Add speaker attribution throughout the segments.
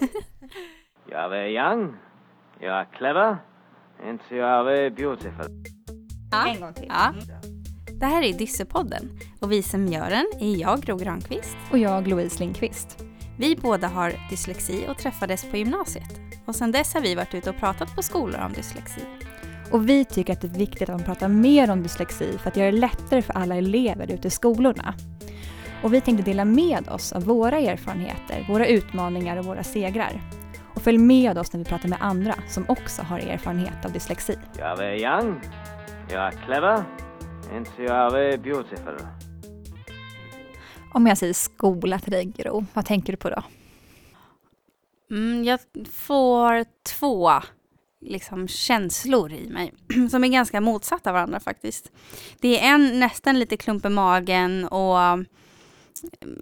Speaker 1: Jag är young, jag är clever, and jag är beautiful.
Speaker 2: Ja.
Speaker 3: En gång till.
Speaker 2: Ja. Det här är Dyssepodden och vi som gör den är jag, Gro Granqvist.
Speaker 3: Och jag, Louise Lindqvist.
Speaker 2: Vi båda har dyslexi och träffades på gymnasiet. Och sedan dess har vi varit ute och pratat på skolor om dyslexi.
Speaker 3: Och vi tycker att det är viktigt att man pratar mer om dyslexi för att göra det lättare för alla elever ute i skolorna. Och vi tänkte dela med oss av våra erfarenheter, våra utmaningar och våra segrar. Och följ med oss när vi pratar med andra som också har erfarenhet av dyslexi.
Speaker 1: Jag är young, jag är clever, and jag är beautiful.
Speaker 3: Om jag säger skola till dig Gro, vad tänker du på då?
Speaker 2: Mm, jag får två liksom, känslor i mig som är ganska motsatta varandra faktiskt. Det är en nästan lite klump i magen och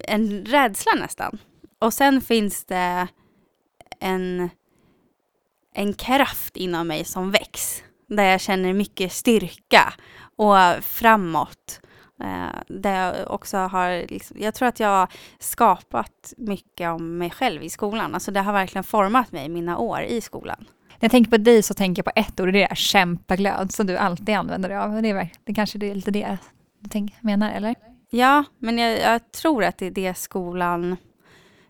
Speaker 2: en rädsla nästan. Och sen finns det en, en kraft inom mig som väcks. Där jag känner mycket styrka och framåt. Eh, där jag också har, liksom, jag tror att jag har skapat mycket om mig själv i skolan. Alltså det har verkligen format mig mina år i skolan.
Speaker 3: När jag tänker på dig så tänker jag på ett ord och det är kämpaglöd som du alltid använder dig av. Det, är, det kanske det är lite det du menar, eller?
Speaker 2: Ja, men jag, jag tror att det är det skolan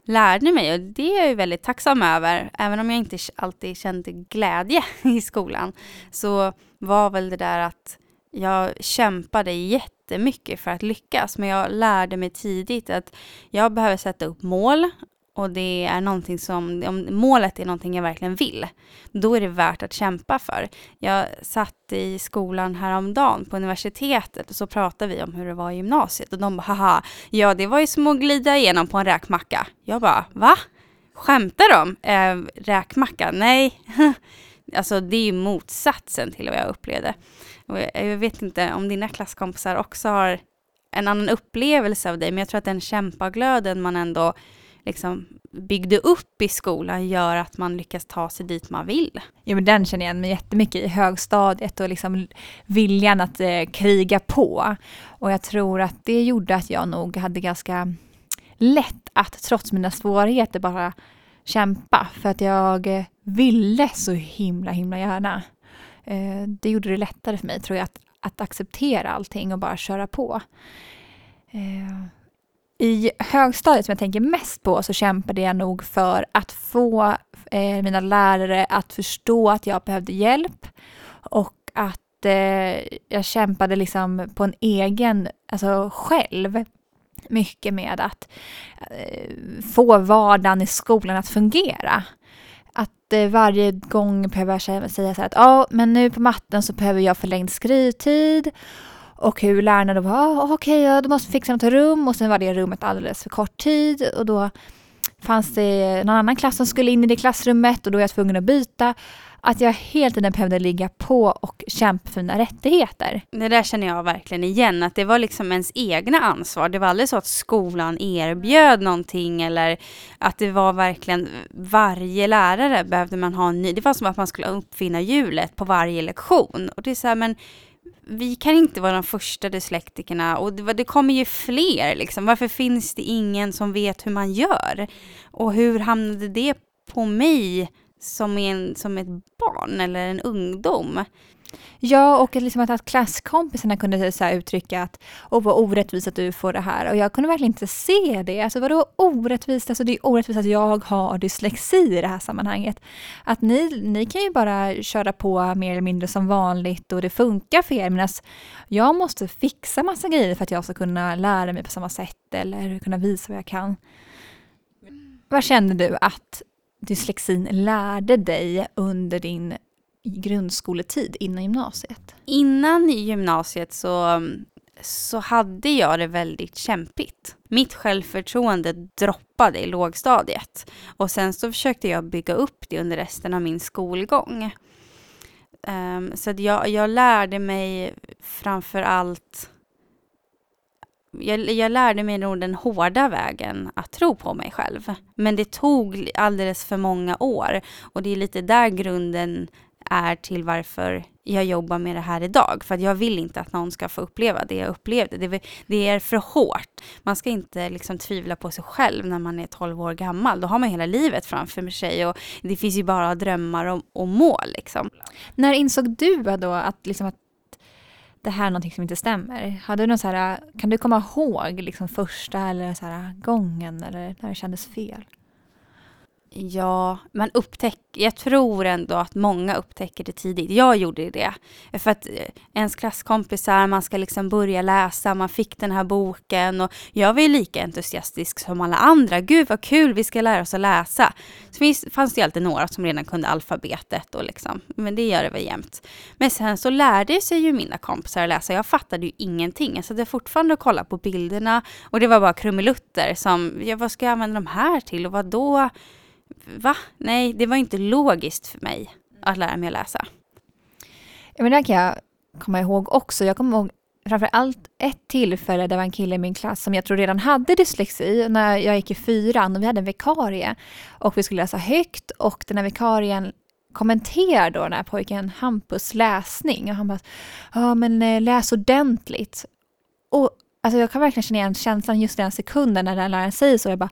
Speaker 2: lärde mig och det är jag ju väldigt tacksam över. Även om jag inte alltid kände glädje i skolan så var väl det där att jag kämpade jättemycket för att lyckas men jag lärde mig tidigt att jag behöver sätta upp mål och det är någonting som, om målet är någonting jag verkligen vill, då är det värt att kämpa för. Jag satt i skolan häromdagen på universitetet och så pratade vi om hur det var i gymnasiet och de bara haha, ja det var ju som att glida igenom på en räkmacka. Jag bara va? Skämtar de? Eh, räkmacka? Nej. alltså det är ju motsatsen till vad jag upplevde. Och jag, jag vet inte om dina klasskompisar också har en annan upplevelse av dig, men jag tror att den kämpaglöden man ändå liksom byggde upp i skolan gör att man lyckas ta sig dit man vill.
Speaker 3: Jo, men den känner jag igen mig jättemycket i högstadiet och liksom viljan att eh, kriga på. Och jag tror att det gjorde att jag nog hade ganska lätt att trots mina svårigheter bara kämpa för att jag eh, ville så himla himla gärna. Eh, det gjorde det lättare för mig tror jag att, att acceptera allting och bara köra på. Eh, i högstadiet som jag tänker mest på så kämpade jag nog för att få eh, mina lärare att förstå att jag behövde hjälp och att eh, jag kämpade liksom på en egen, alltså själv, mycket med att eh, få vardagen i skolan att fungera. Att eh, varje gång behöver jag säga så här att ja, men nu på matten så behöver jag förlängd skrivtid och hur lärarna då var, ah, okej, ja, då måste vi fixa något rum och sen var det rummet alldeles för kort tid och då fanns det någon annan klass som skulle in i det klassrummet och då var jag tvungen att byta. Att jag hela tiden behövde ligga på och kämpa för mina rättigheter.
Speaker 2: Det där känner jag verkligen igen, att det var liksom ens egna ansvar. Det var aldrig så att skolan erbjöd någonting eller att det var verkligen varje lärare behövde man ha en ny. Det var som att man skulle uppfinna hjulet på varje lektion. Och det är så här, men vi kan inte vara de första dyslektikerna och det, det kommer ju fler liksom. Varför finns det ingen som vet hur man gör? Och hur hamnade det på mig som, en, som ett barn eller en ungdom?
Speaker 3: Ja, och liksom att, att klasskompisarna kunde så här uttrycka att åh vad orättvist att du får det här. Och jag kunde verkligen inte se det. Alltså vadå orättvist? Alltså det är orättvist att jag har dyslexi i det här sammanhanget. Att ni, ni kan ju bara köra på mer eller mindre som vanligt och det funkar för er. Medan jag måste fixa massa grejer för att jag ska kunna lära mig på samma sätt eller kunna visa vad jag kan. Vad kände du att dyslexin lärde dig under din grundskoletid innan gymnasiet?
Speaker 2: Innan gymnasiet så, så hade jag det väldigt kämpigt. Mitt självförtroende droppade i lågstadiet och sen så försökte jag bygga upp det under resten av min skolgång. Um, så att jag, jag lärde mig framför allt jag, jag, lärde mig nog den hårda vägen att tro på mig själv. Men det tog alldeles för många år och det är lite där grunden är till varför jag jobbar med det här idag. För att jag vill inte att någon ska få uppleva det jag upplevde. Det, det är för hårt. Man ska inte liksom tvivla på sig själv när man är 12 år gammal. Då har man hela livet framför sig och det finns ju bara drömmar och, och mål. Liksom.
Speaker 3: När insåg du då att, liksom att det här är någonting som inte stämmer? Har du någon så här, kan du komma ihåg liksom första eller så här, gången eller när det kändes fel?
Speaker 2: Ja, man upptäcker, jag tror ändå att många upptäcker det tidigt. Jag gjorde det. För att eh, ens klasskompisar, man ska liksom börja läsa, man fick den här boken och jag var ju lika entusiastisk som alla andra. Gud vad kul, vi ska lära oss att läsa. Så fanns det ju alltid några som redan kunde alfabetet och liksom, men det gör det väl jämt. Men sen så lärde sig ju mina kompisar att läsa. Jag fattade ju ingenting. Jag satt fortfarande och kollade på bilderna och det var bara krumelutter som, ja, vad ska jag använda de här till och vad då? Va? Nej, det var inte logiskt för mig att lära mig att läsa.
Speaker 3: Ja, men det kan jag komma ihåg också. Jag kommer ihåg framför allt ett tillfälle, det var en kille i min klass som jag tror redan hade dyslexi när jag gick i fyran och vi hade en vikarie och vi skulle läsa högt och den här vikarien kommenterar då den här pojken Hampus läsning och han bara ja men eh, läs ordentligt. Och alltså jag kan verkligen känna igen känslan just den sekunden när den läraren säger så. Jag bara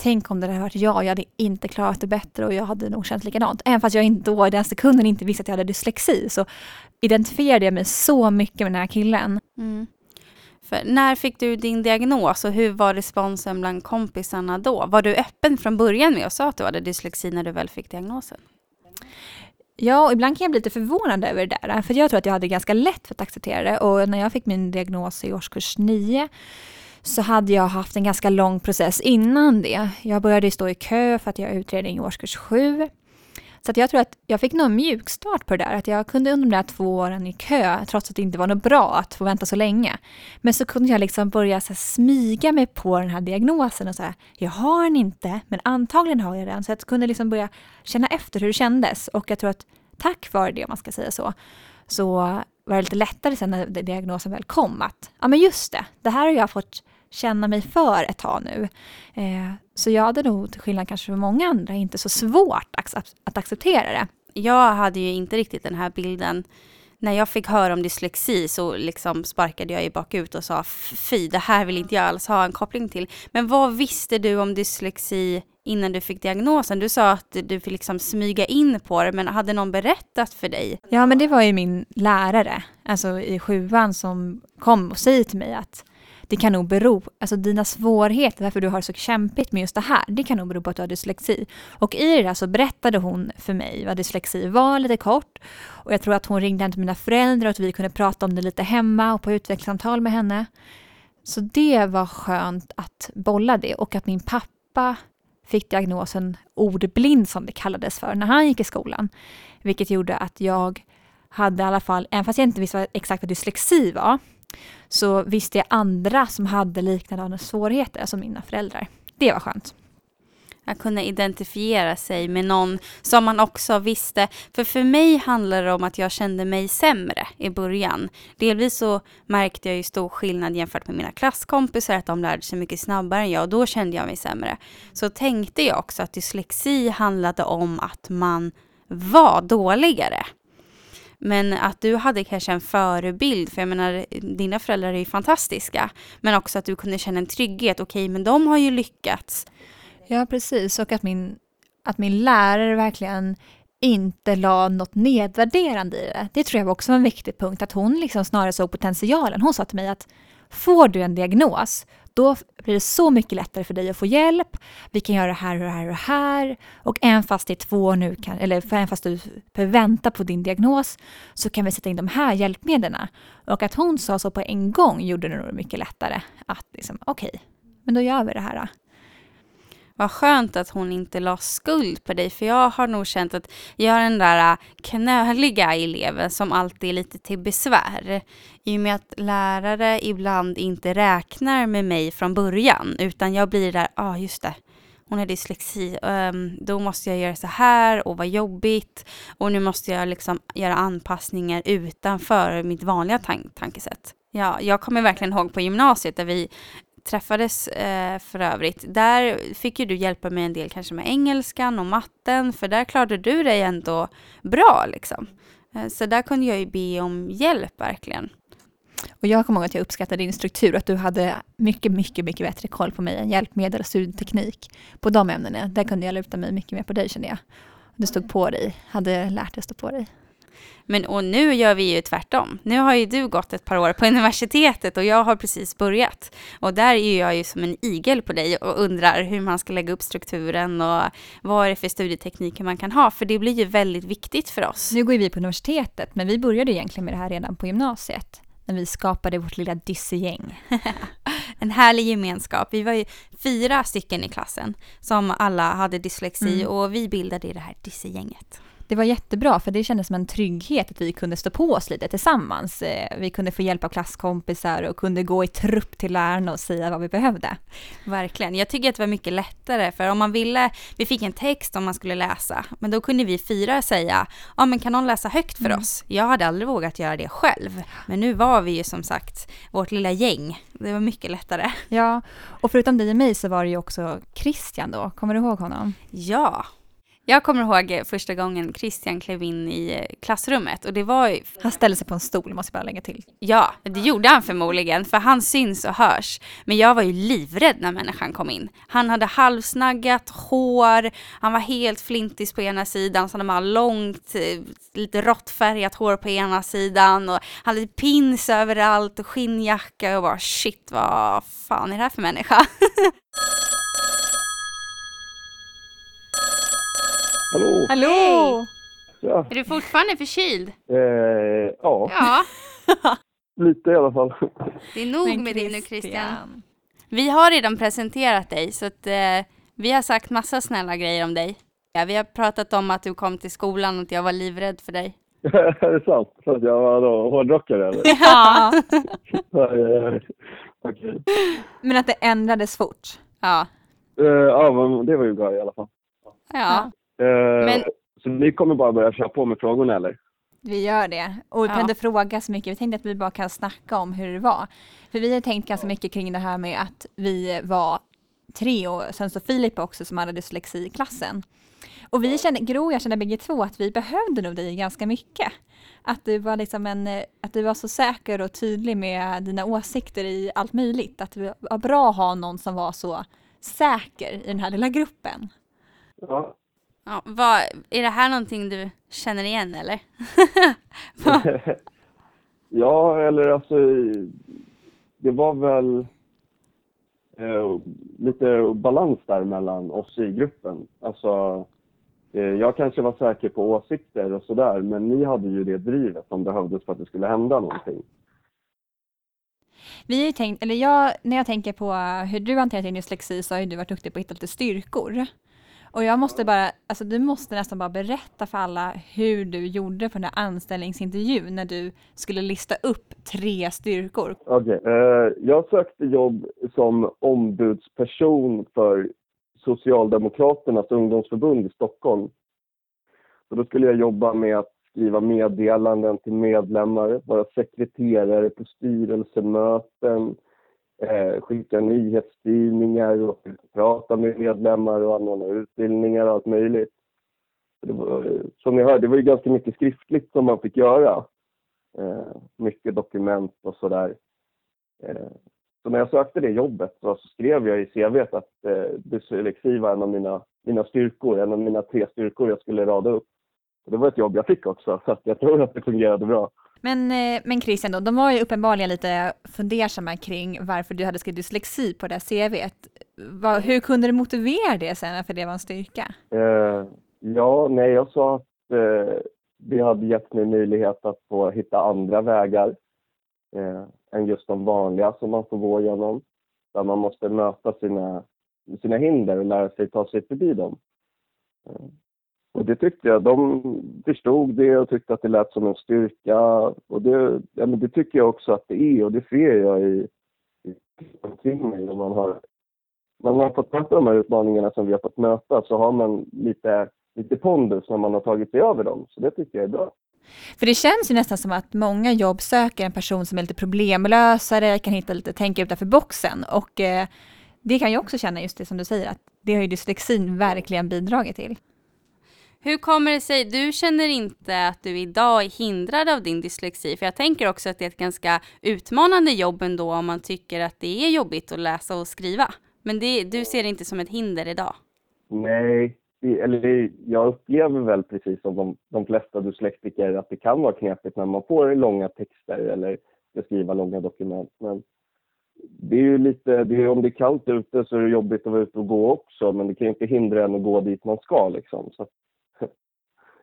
Speaker 3: Tänk om det hade varit jag, jag hade inte klarat det bättre och jag hade nog känt likadant. Även fast jag inte då i den sekunden inte visste att jag hade dyslexi så identifierade jag mig så mycket med den här killen. Mm.
Speaker 2: För när fick du din diagnos och hur var responsen bland kompisarna då? Var du öppen från början med och sa att du hade dyslexi när du väl fick diagnosen?
Speaker 3: Ja, och ibland kan jag bli lite förvånad över det där. För jag tror att jag hade ganska lätt för att acceptera det. Och när jag fick min diagnos i årskurs 9 så hade jag haft en ganska lång process innan det. Jag började stå i kö för att jag utredning i årskurs 7. Så att jag tror att jag fick någon mjukstart på det där. Att jag kunde under de där två åren i kö, trots att det inte var något bra att få vänta så länge. Men så kunde jag liksom börja så smyga mig på den här diagnosen och säga, jag har den inte, men antagligen har jag den. Så jag kunde liksom börja känna efter hur det kändes. Och jag tror att tack vare det, om man ska säga så, så var det lite lättare sen när diagnosen väl kom att, ja men just det, det här har jag fått känna mig för ett tag nu. Eh, så jag hade nog, till skillnad kanske för många andra, inte så svårt att acceptera det.
Speaker 2: Jag hade ju inte riktigt den här bilden. När jag fick höra om dyslexi så liksom sparkade jag ju bakut och sa fy, det här vill inte jag alls ha en koppling till. Men vad visste du om dyslexi innan du fick diagnosen? Du sa att du fick liksom smyga in på det, men hade någon berättat för dig?
Speaker 3: Ja, men det var ju min lärare, alltså i sjuan, som kom och säger till mig att det kan nog bero, alltså dina svårigheter, varför du har det så kämpigt med just det här, det kan nog bero på att du har dyslexi. Och i det där så berättade hon för mig vad dyslexi var lite kort. Och jag tror att hon ringde hem till mina föräldrar och att vi kunde prata om det lite hemma och på utvecklingssamtal med henne. Så det var skönt att bolla det och att min pappa fick diagnosen ordblind som det kallades för när han gick i skolan. Vilket gjorde att jag hade i alla fall, även fast jag inte visste exakt vad dyslexi var, så visste jag andra som hade liknande svårigheter, som mina föräldrar. Det var skönt.
Speaker 2: Att kunna identifiera sig med någon som man också visste. För för mig handlar det om att jag kände mig sämre i början. Delvis så märkte jag ju stor skillnad jämfört med mina klasskompisar, att de lärde sig mycket snabbare än jag och då kände jag mig sämre. Så tänkte jag också att dyslexi handlade om att man var dåligare. Men att du hade kanske en förebild, för jag menar dina föräldrar är ju fantastiska. Men också att du kunde känna en trygghet, okej okay, men de har ju lyckats.
Speaker 3: Ja precis, och att min, att min lärare verkligen inte la något nedvärderande i det. Det tror jag var också en viktig punkt, att hon liksom snarare såg potentialen. Hon sa till mig att får du en diagnos, då blir det så mycket lättare för dig att få hjälp. Vi kan göra det här och det här och det här. Och även fast det är två nu, kan, eller även fast du behöver vänta på din diagnos, så kan vi sätta in de här hjälpmedlen. Och att hon sa så på en gång gjorde det nog mycket lättare att liksom, okej, okay, men då gör vi det här.
Speaker 2: Vad skönt att hon inte la skuld på dig, för jag har nog känt att jag är den där äh, knöliga eleven som alltid är lite till besvär. I och med att lärare ibland inte räknar med mig från början, utan jag blir där, ja ah, just det, hon har dyslexi, um, då måste jag göra så här och vad jobbigt och nu måste jag liksom göra anpassningar utanför mitt vanliga tan tankesätt. Ja, jag kommer verkligen ihåg på gymnasiet där vi träffades eh, för övrigt, där fick ju du hjälpa mig en del kanske med engelskan och matten, för där klarade du dig ändå bra liksom. Eh, så där kunde jag ju be om hjälp verkligen.
Speaker 3: Och jag kommer ihåg att jag uppskattade din struktur, att du hade mycket, mycket, mycket bättre koll på mig än hjälpmedel och studieteknik. På de ämnena, där kunde jag luta mig mycket mer på dig kände jag. Du stod på dig, hade lärt dig att stå på dig.
Speaker 2: Men och nu gör vi ju tvärtom. Nu har ju du gått ett par år på universitetet och jag har precis börjat. Och där är jag ju som en igel på dig och undrar hur man ska lägga upp strukturen och vad är det för studietekniker man kan ha. För det blir ju väldigt viktigt för oss.
Speaker 3: Nu går vi på universitetet, men vi började egentligen med det här redan på gymnasiet. När vi skapade vårt lilla dyssegäng.
Speaker 2: en härlig gemenskap. Vi var ju fyra stycken i klassen som alla hade dyslexi mm. och vi bildade det här dyssegänget
Speaker 3: det var jättebra för det kändes som en trygghet att vi kunde stå på oss lite tillsammans. Eh, vi kunde få hjälp av klasskompisar och kunde gå i trupp till lärarna och säga vad vi behövde.
Speaker 2: Verkligen. Jag tycker att det var mycket lättare för om man ville, vi fick en text om man skulle läsa, men då kunde vi fyra säga, ja men kan någon läsa högt för mm. oss? Jag hade aldrig vågat göra det själv, men nu var vi ju som sagt vårt lilla gäng. Det var mycket lättare.
Speaker 3: Ja, och förutom dig och mig så var det ju också Christian då, kommer du ihåg honom?
Speaker 2: Ja, jag kommer ihåg första gången Christian klev in i eh, klassrummet och det var ju...
Speaker 3: Han ställde sig på en stol, måste jag bara lägga till.
Speaker 2: Ja, det gjorde han förmodligen, för han syns och hörs. Men jag var ju livrädd när människan kom in. Han hade halvsnaggat hår, han var helt flintis på ena sidan, så han hade långt, eh, lite råttfärgat hår på ena sidan och hade pins överallt och skinnjacka och bara shit, vad fan är det här för människa?
Speaker 4: Hallå!
Speaker 2: Hallå!
Speaker 4: Ja.
Speaker 2: Är du fortfarande förkyld?
Speaker 4: Eh, ja.
Speaker 2: Ja.
Speaker 4: Lite i alla fall.
Speaker 2: Det är nog med dig nu Christian. Vi har redan presenterat dig så att eh, vi har sagt massa snälla grejer om dig. Ja, vi har pratat om att du kom till skolan och att jag var livrädd för dig.
Speaker 4: är det sant? För att jag var då hårdrockare eller?
Speaker 2: Ja.
Speaker 4: okay.
Speaker 3: Men att det ändrades fort?
Speaker 2: Ja.
Speaker 4: Uh, ja, men det var ju bra i alla fall.
Speaker 2: Ja.
Speaker 4: Men... Så ni kommer bara börja köra på med frågorna eller?
Speaker 3: Vi gör det. Och vi ja. behöver fråga så mycket. Vi tänkte att vi bara kan snacka om hur det var. För vi har tänkt ganska mycket kring det här med att vi var tre och sen så Filip också som hade dyslexi i klassen. Och vi kände, Gro och jag kände bägge två att vi behövde nog dig ganska mycket. Att du var liksom en, att du var så säker och tydlig med dina åsikter i allt möjligt. Att det var bra att ha någon som var så säker i den här lilla gruppen.
Speaker 4: Ja,
Speaker 2: Ja, vad, är det här någonting du känner igen eller?
Speaker 4: ja, eller alltså det var väl eh, lite balans där mellan oss i gruppen. Alltså, eh, jag kanske var säker på åsikter och sådär, men ni hade ju det drivet som behövdes för att det skulle hända någonting.
Speaker 3: Vi har tänkt, eller jag, när jag tänker på hur du hanterar din dyslexi så har ju du varit duktig på att hitta lite styrkor. Och jag måste bara, alltså du måste nästan bara berätta för alla hur du gjorde på den där anställningsintervjun när du skulle lista upp tre styrkor.
Speaker 4: Okej, okay. uh, jag sökte jobb som ombudsperson för Socialdemokraternas ungdomsförbund i Stockholm. Så då skulle jag jobba med att skriva meddelanden till medlemmar, vara sekreterare på styrelsemöten, eh, skicka nyhetstidningar och prata med medlemmar och anordna utbildningar och allt möjligt. Det var, som ni hörde, det var ju ganska mycket skriftligt som man fick göra. Eh, mycket dokument och sådär. Eh, så när jag sökte det jobbet så skrev jag i CV att eh, dyslexi var en av mina, mina styrkor, en av mina tre styrkor jag skulle rada upp. Och det var ett jobb jag fick också, så jag tror att det fungerade bra.
Speaker 3: Men, eh, men Christian, då, de var ju uppenbarligen lite fundersamma kring varför du hade skrivit dyslexi på det här CVet. Var, hur kunde du motivera det sen, för det var en styrka?
Speaker 4: Uh, ja, nej, jag sa att eh, uh, det hade gett mig möjlighet att få hitta andra vägar uh, än just de vanliga som man får gå igenom. Där man måste möta sina, sina hinder och lära sig ta sig förbi dem. Och det tyckte jag. De förstod det och tyckte att det lät som en styrka. Och det, ja, men det tycker jag också att det är och det ser jag i, i omkring mig. När man har, när man har fått möta de här utmaningarna som vi har fått möta så har man lite, lite pondus när man har tagit sig över dem. Så det tycker jag är bra.
Speaker 3: För det känns ju nästan som att många jobb söker en person som är lite problemlösare, kan hitta lite, tänka utanför boxen. Och eh, det kan jag också känna just det som du säger, att det har ju dyslexin verkligen bidragit till.
Speaker 2: Hur kommer det sig, du känner inte att du idag är hindrad av din dyslexi? För jag tänker också att det är ett ganska utmanande jobb ändå om man tycker att det är jobbigt att läsa och skriva. Men det, du ser det inte som ett hinder idag?
Speaker 4: Nej, eller jag upplever väl precis som de, de flesta dyslektiker att det kan vara knepigt när man får långa texter eller ska skriva långa dokument. Men det är ju lite, det är, om det är kallt ute så är det jobbigt att vara ute och gå också men det kan ju inte hindra en att gå dit man ska liksom. Så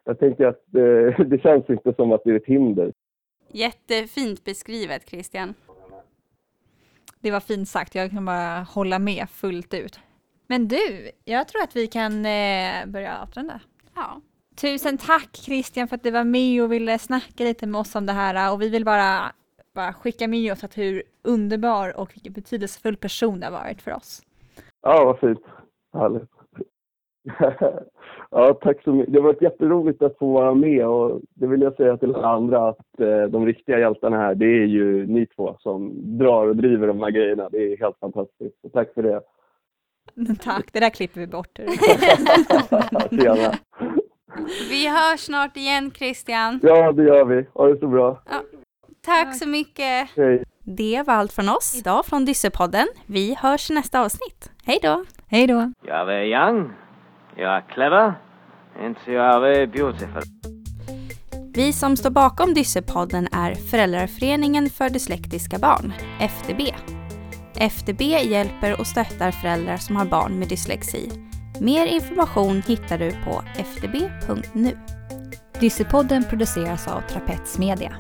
Speaker 4: jag tänker att eh, det känns inte som att det är ett hinder.
Speaker 2: Jättefint beskrivet Christian.
Speaker 3: Det var fint sagt, jag kan bara hålla med fullt ut. Men du, jag tror att vi kan eh, börja avrunda.
Speaker 2: Ja.
Speaker 3: Tusen tack Christian för att du var med och ville snacka lite med oss om det här och vi vill bara, bara skicka med oss att hur underbar och vilken betydelsefull person det har varit för oss.
Speaker 4: Ja, vad fint. Härligt. Ja, tack så mycket. Det har varit jätteroligt att få vara med och det vill jag säga till alla andra att eh, de riktiga hjältarna här, det är ju ni två som drar och driver de här grejerna. Det är helt fantastiskt. Så tack för det.
Speaker 3: Tack, det där klipper vi bort.
Speaker 2: Vi hörs snart igen Christian.
Speaker 4: Ja, det gör vi. Ha det så bra.
Speaker 2: Ja. Tack så mycket.
Speaker 4: Hej.
Speaker 2: Det var allt från oss idag från Dyssepodden. Vi hörs i nästa avsnitt. Hej då!
Speaker 3: Hej då!
Speaker 1: Are very young, you are clever, and you are very beautiful.
Speaker 2: Vi som står bakom Dyssepodden är Föräldraföreningen för dyslektiska barn, FDB. FDB hjälper och stöttar föräldrar som har barn med dyslexi. Mer information hittar du på fdb.nu.
Speaker 3: Dyssepodden produceras av Trapets Media.